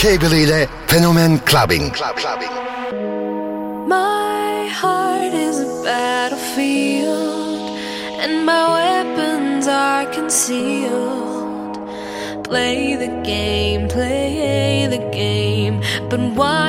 Cable ile Fenomen Clubbing. Club, clubbing. My heart is a battlefield and my weapons are concealed. Play the game, play the game, but why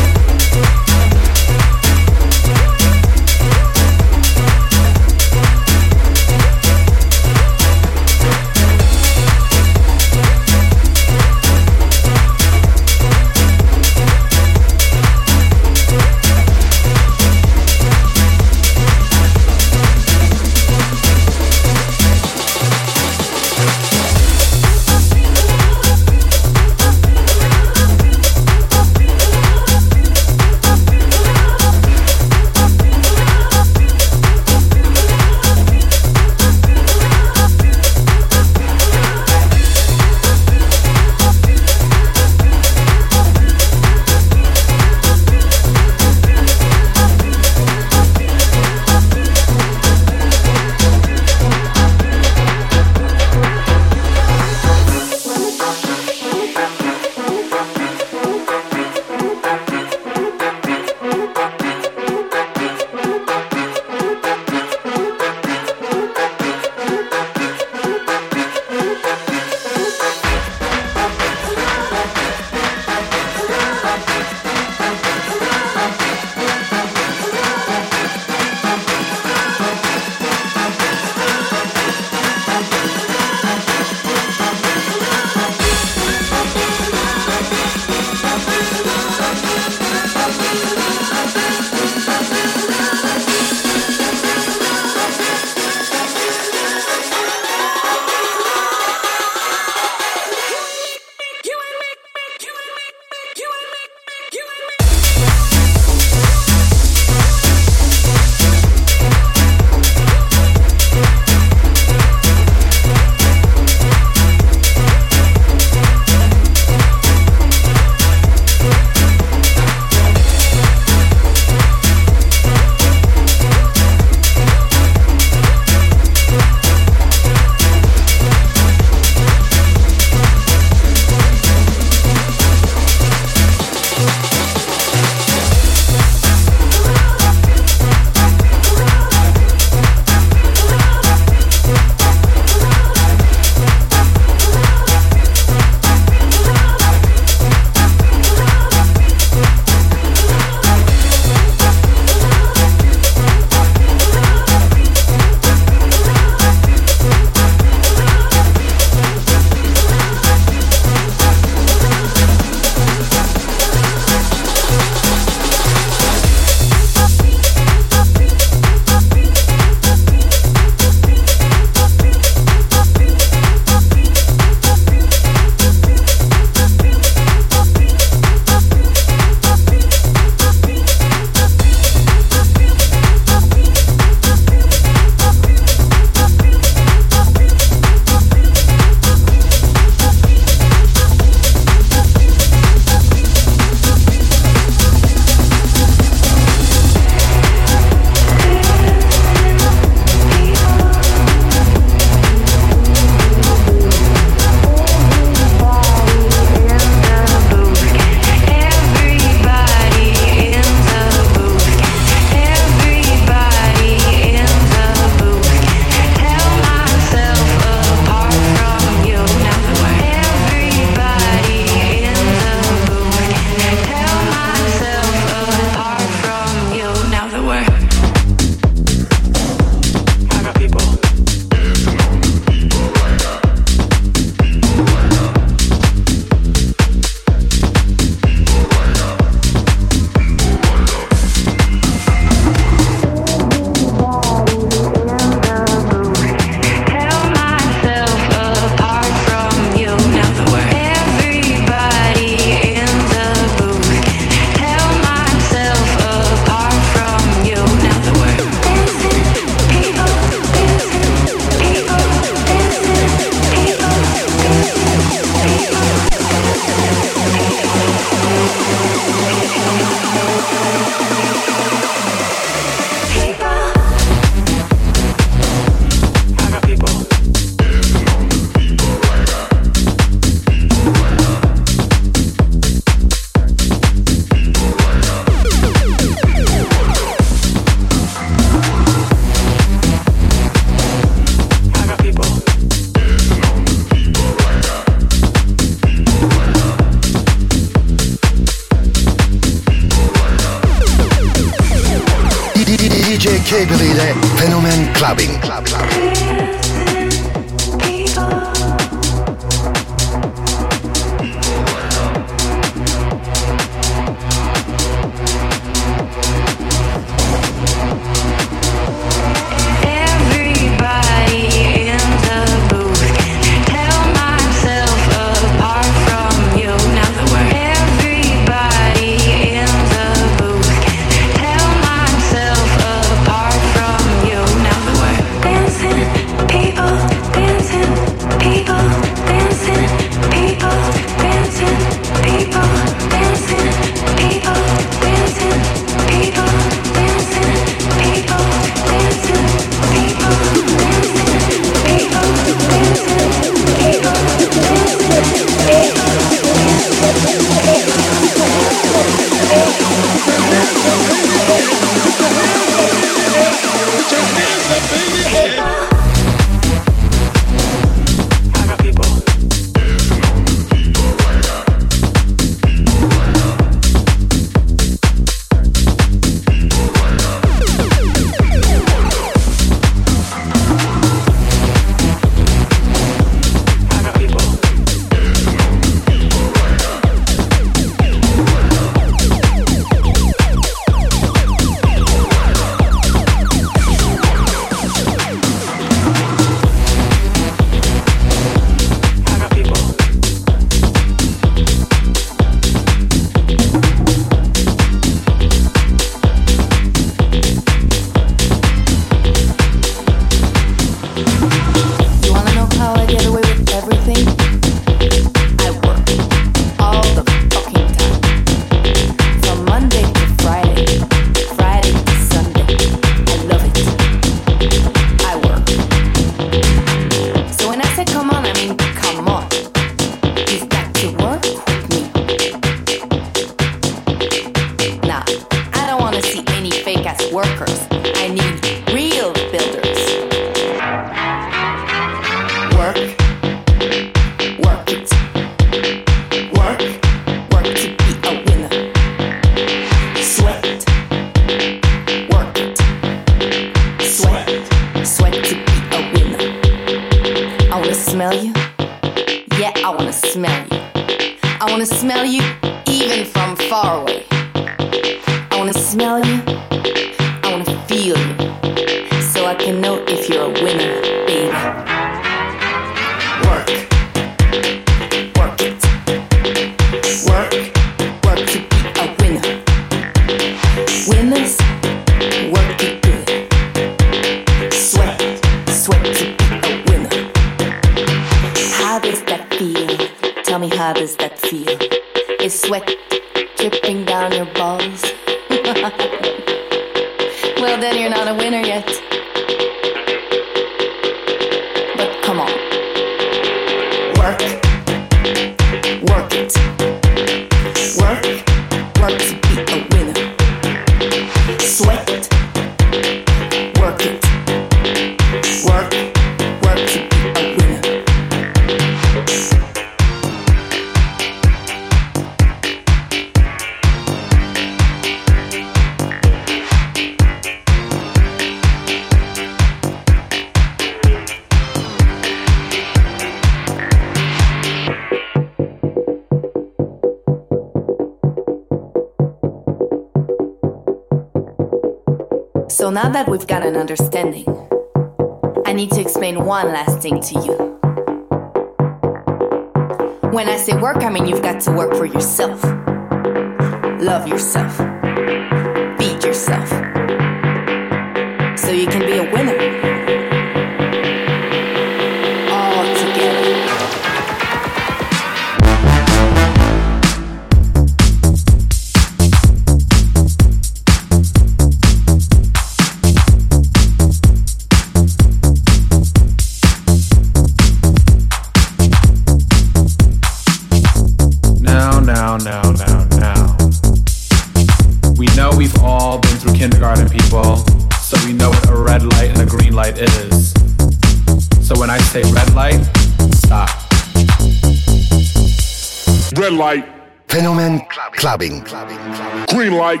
clubbing. clubbing, clubbing. Green light.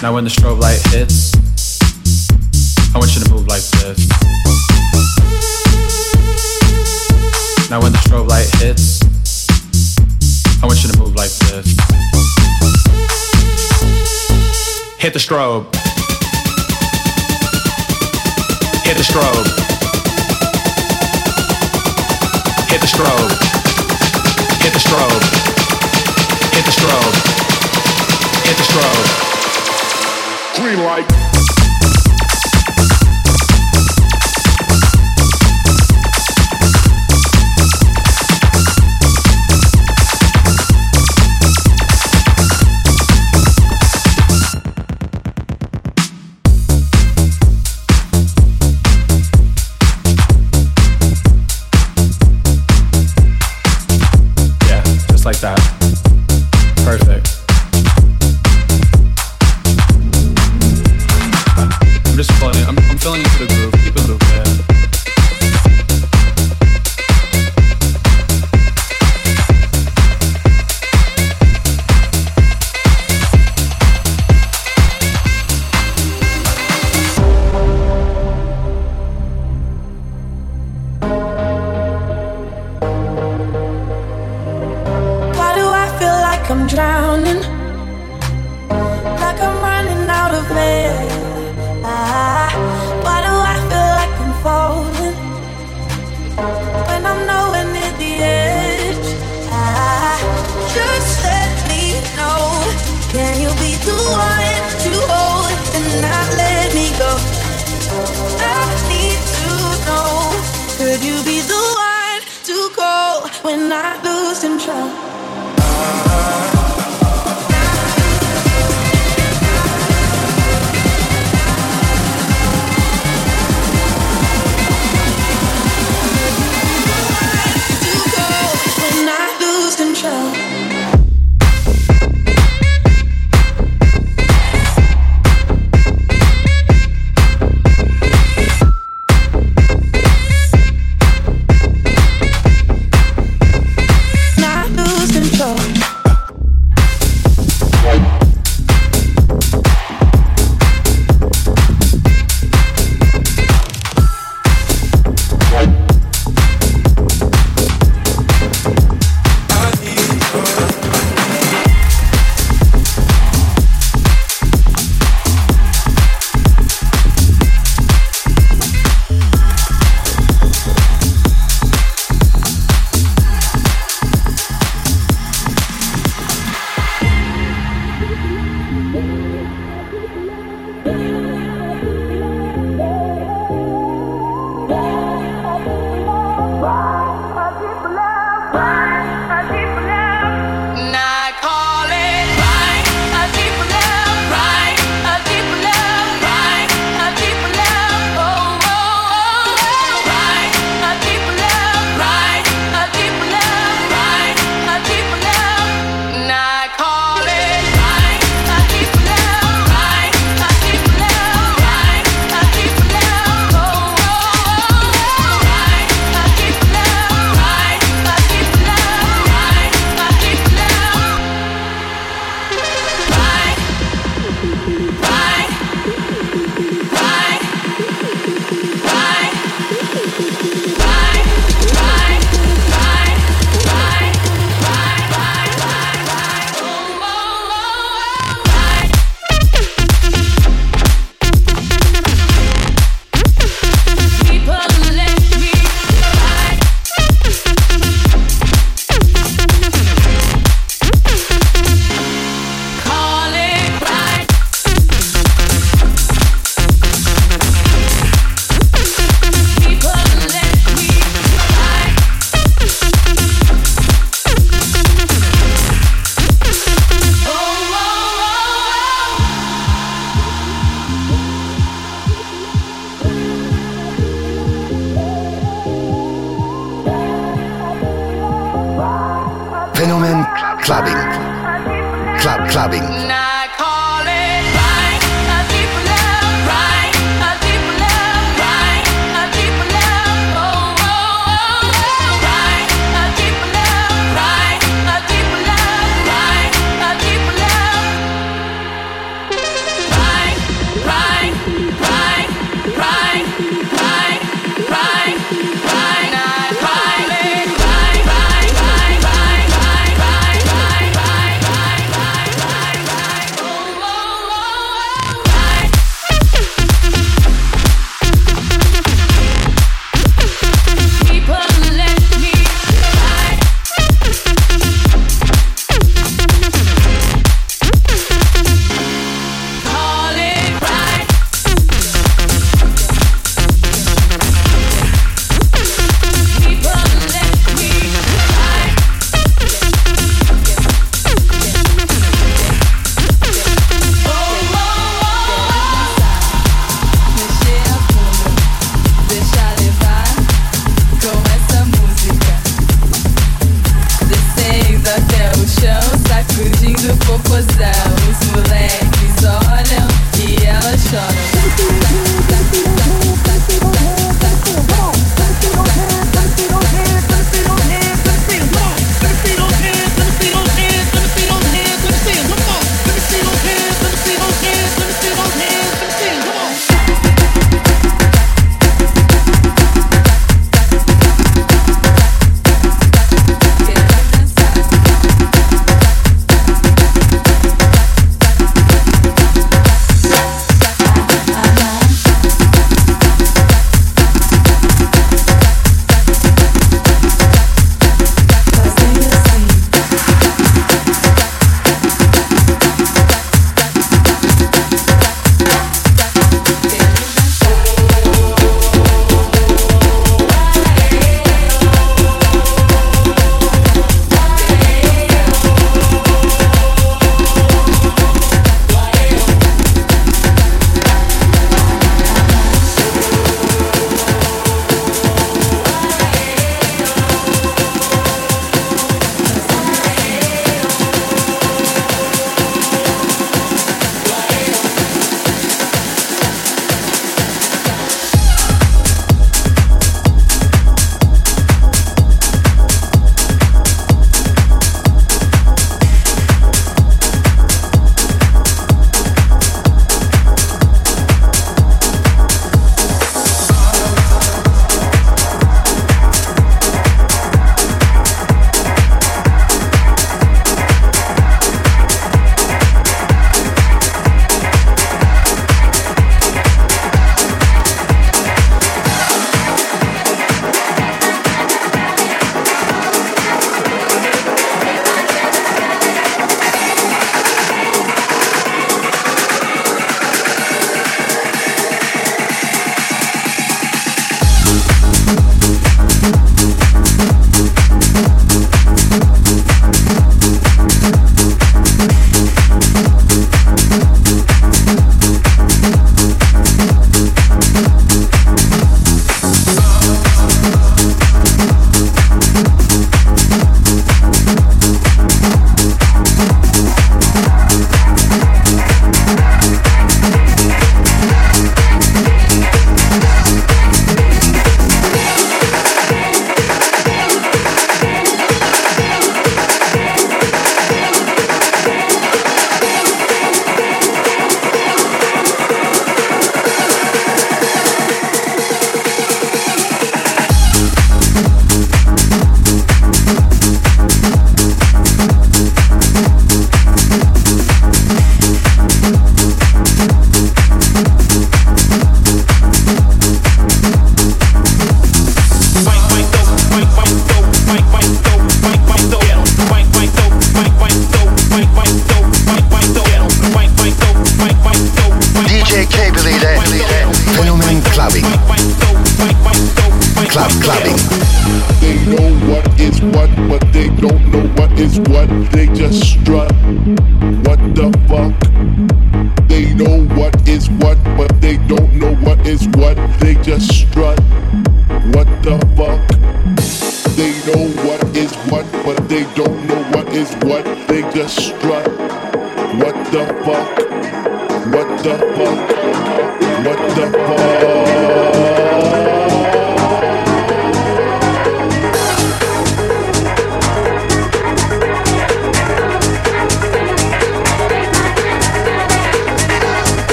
Now when the strobe light hits, I want you to move like this. Now when the strobe light hits, I want you to move like this. Hit the strobe. Hit the strobe. Hit the strobe. Hit the strobe. Hit the strobe. Hit the strobe. Green light. like that. clubbing, club clubbing. Nah.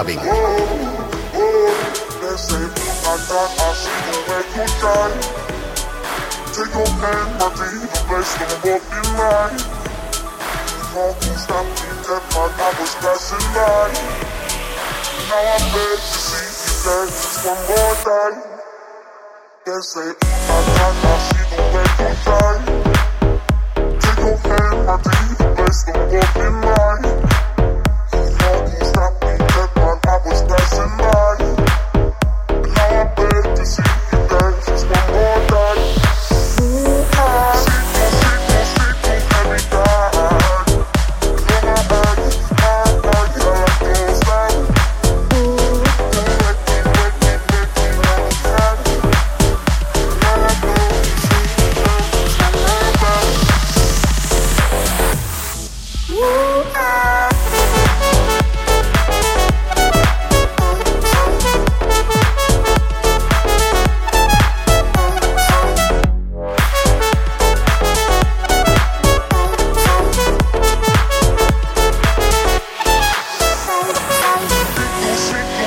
Clubbing.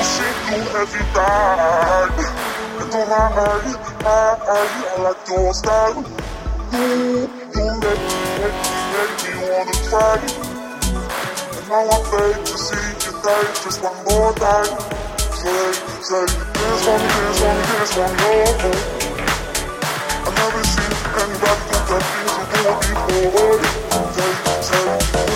Heavy bag. And on my eye, I, I, I like your style. You, you make me, make me, make me wanna try. And now I beg to see you die just one more time. Say, say, dance for me, dance for me, dance for me, oh. I never seen anybody do that things you do before.